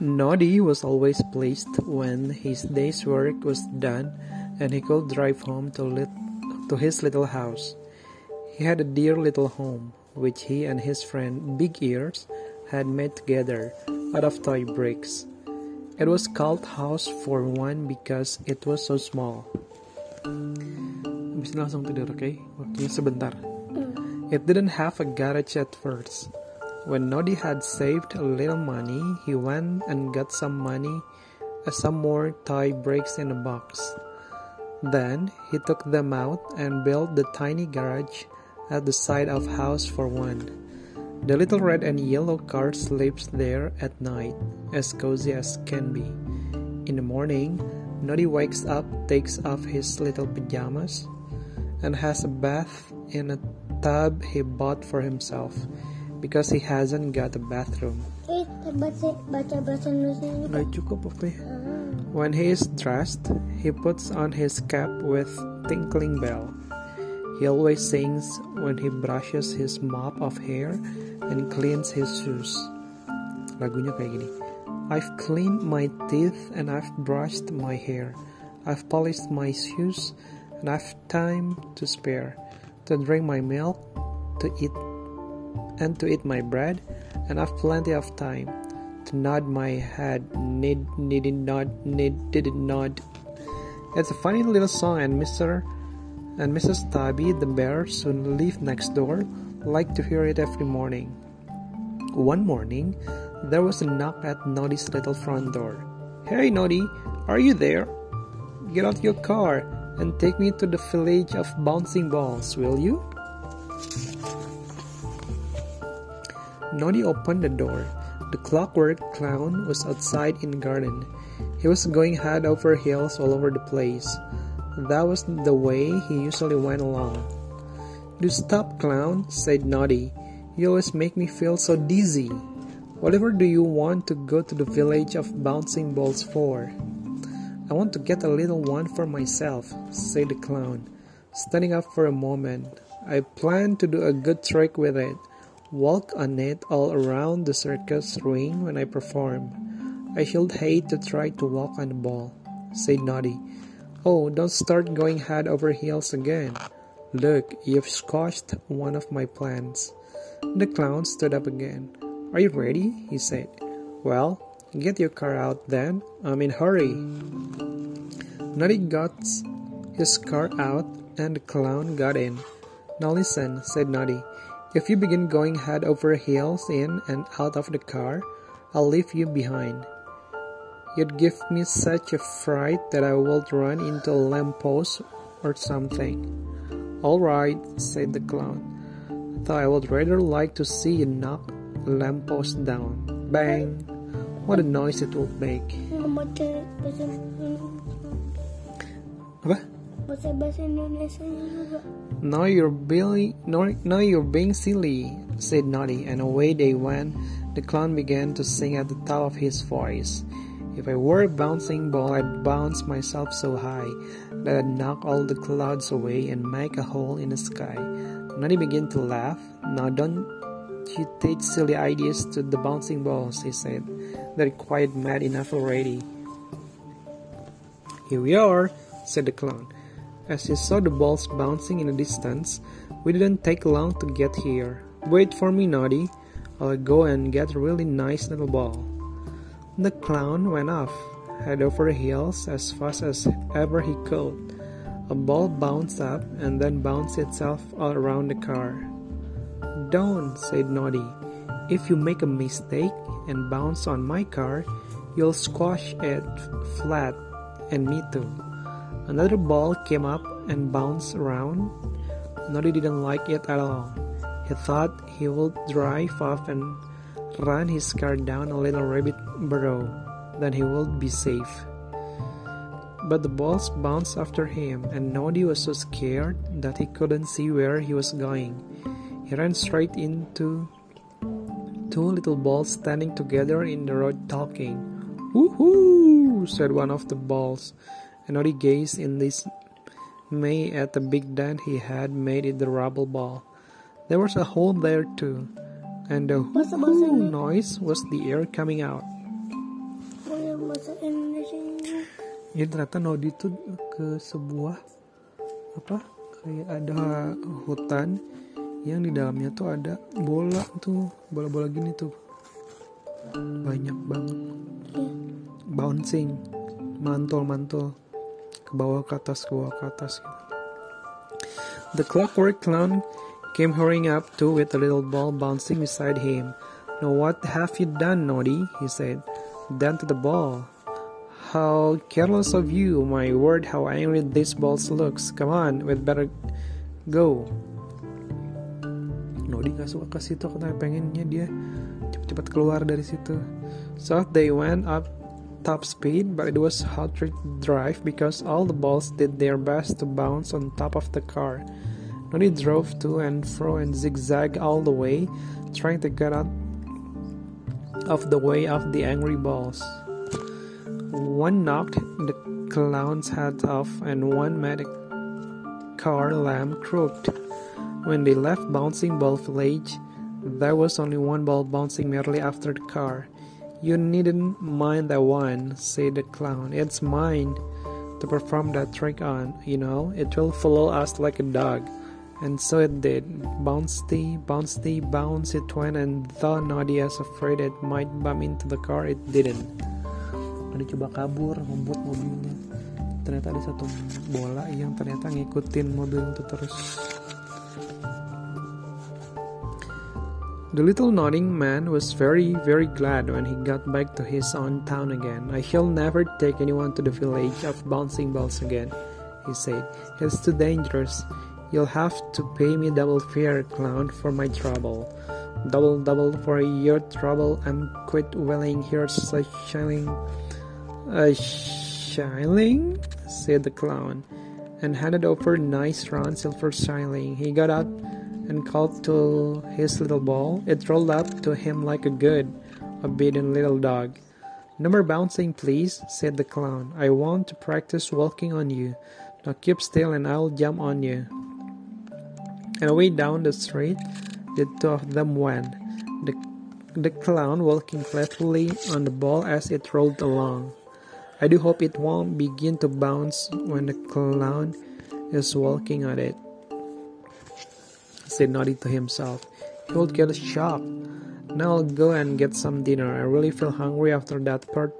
Noddy was always pleased when his day's work was done and he could drive home to, lit- to his little house. He had a dear little home, which he and his friend Big Ears had made together out of toy bricks. It was called House for One because it was so small. Langsung tidur, okay? Waktunya sebentar. Mm. It didn't have a garage at first. When Noddy had saved a little money, he went and got some money, uh, some more tie breaks in a box. Then he took them out and built the tiny garage at the side of house for one. The little red and yellow car sleeps there at night, as cozy as can be. In the morning, Noddy wakes up, takes off his little pajamas, and has a bath in a tub he bought for himself because he hasn't got a bathroom. Eh, baca baca bahasa Indonesia Udah cukup, okay. When he is dressed, he puts on his cap with tinkling bell. He always sings when he brushes his mop of hair and cleans his shoes. Lagunya kayak gini. I've cleaned my teeth and I've brushed my hair. I've polished my shoes and I've time to spare to drink my milk, to eat and to eat my bread, and I've plenty of time to nod my head, need, needed nod, need, did it nod. It's a funny little song, and Mr. and Mrs. Tabby, the bears who live next door, like to hear it every morning. One morning, there was a knock at Noddy's little front door. Hey, Noddy, are you there? Get out your car and take me to the village of bouncing balls, will you? Noddy opened the door. The clockwork clown was outside in the garden. He was going head over heels all over the place. That was the way he usually went along. Do stop, clown, said Noddy. You always make me feel so dizzy. Whatever do you want to go to the village of bouncing balls for? I want to get a little one for myself, said the clown, standing up for a moment. I plan to do a good trick with it walk on it all around the circus ring when I perform. I should hate to try to walk on the ball, said Noddy. Oh, don't start going head over heels again. Look, you've squashed one of my plans. The clown stood up again. Are you ready? he said. Well, get your car out then. I'm in a hurry. Noddy got his car out and the clown got in. Now listen, said Noddy. If you begin going head over heels in and out of the car, I'll leave you behind. You'd give me such a fright that I would run into a lamppost or something. All right, said the clown. Though I would rather like to see you knock a lamppost down. Bang! What a noise it would make. Apa? Now you're being, no, now you're being silly, said Noddy, and away they went. The clown began to sing at the top of his voice. If I were a bouncing ball, I'd bounce myself so high that I'd knock all the clouds away and make a hole in the sky. Noddy began to laugh. Now don't you take silly ideas to the bouncing balls, he said. They're quite mad enough already. Here we are, said the clown. As he saw the balls bouncing in the distance, we didn't take long to get here. Wait for me, Noddy. I'll go and get a really nice little ball. The clown went off, head over heels as fast as ever he could. A ball bounced up and then bounced itself all around the car. Don't, said Noddy. If you make a mistake and bounce on my car, you'll squash it flat, and me too. Another ball came up and bounced around. Noddy didn't like it at all. He thought he would drive off and run his car down a little rabbit burrow. Then he would be safe. But the balls bounced after him, and Noddy was so scared that he couldn't see where he was going. He ran straight into two little balls standing together in the road talking. Woohoo! said one of the balls, and Noddy gazed in dismay at the big dent he had made in the rubble ball. There was a hole there too, and the whoo noise was the air coming out. juga. Ya ternyata Nodi tuh ke sebuah apa kayak ada hutan yang di dalamnya tuh ada bola tuh bola-bola gini tuh banyak banget Ya. bouncing mantul-mantul bawah ke atas ke bawah ke atas gitu. The clockwork clown came hurrying up too with a little ball bouncing beside him. Now what have you done, Noddy? he said. Done to the ball. How careless of you, my word, how angry this ball looks. Come on, we'd better go. Nodi gak suka ke situ karena pengennya dia cepat-cepat keluar dari situ. So they went up top speed, but it was hard to drive because all the balls did their best to bounce on top of the car. Noddy drove to and fro and zigzag all the way, trying to get out of the way of the angry balls. One knocked the clown's hat off, and one made a car lamp crooked. When they left Bouncing Ball Village, there was only one ball bouncing merely after the car. You needn't mind that one, said the clown. It's mine to perform that trick on. You know, it will follow us like a dog. And so it did. Bouncy, bouncy, bounce it and though Noddy was afraid it might bump into the car, it didn't. Noddy coba kabur, ngebut mobilnya. Ternyata ada satu bola yang ternyata ngikutin mobil itu terus. The little nodding man was very, very glad when he got back to his own town again. I shall never take anyone to the village of bouncing balls again, he said. It's too dangerous. You'll have to pay me double fare, clown, for my trouble. Double, double for your trouble. I'm quite willing. Here's a shilling. A shilling? said the clown, and handed over nice round silver shilling. He got out and called to his little ball. It rolled up to him like a good, obedient little dog. No more bouncing, please, said the clown. I want to practice walking on you. Now keep still and I'll jump on you. And away down the street the two of them went, the, the clown walking cleverly on the ball as it rolled along. I do hope it won't begin to bounce when the clown is walking on it said Noddy to himself. He would get a shock. Now I'll go and get some dinner. I really feel hungry after that per-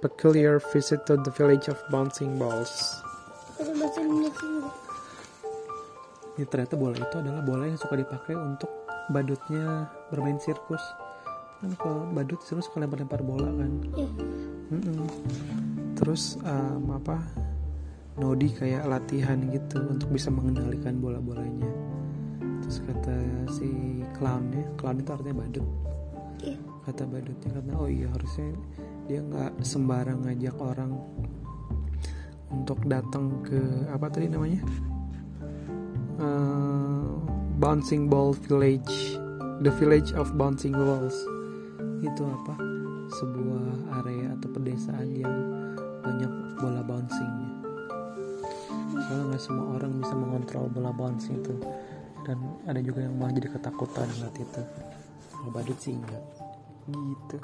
peculiar visit to the village of bouncing balls. Ini ternyata bola itu adalah bola yang suka dipakai untuk badutnya bermain sirkus. Kan kalau badut selalu suka lempar-lempar bola kan. Ya. Mm-mm. Terus um, apa? Nodi kayak latihan gitu untuk bisa mengendalikan bola-bolanya. Terus kata si clown ya, clown itu artinya badut. Iya. Kata badutnya karena oh iya harusnya dia nggak sembarang ngajak orang untuk datang ke apa tadi namanya? Eh, bouncing Ball Village, the village of bouncing balls. Itu apa? Sebuah area atau pedesaan yang banyak bola bouncingnya. Soalnya nggak semua orang bisa mengontrol bola bouncing itu. Dan ada juga yang malah jadi ketakutan saat itu. Kalau badut sih enggak. Gitu.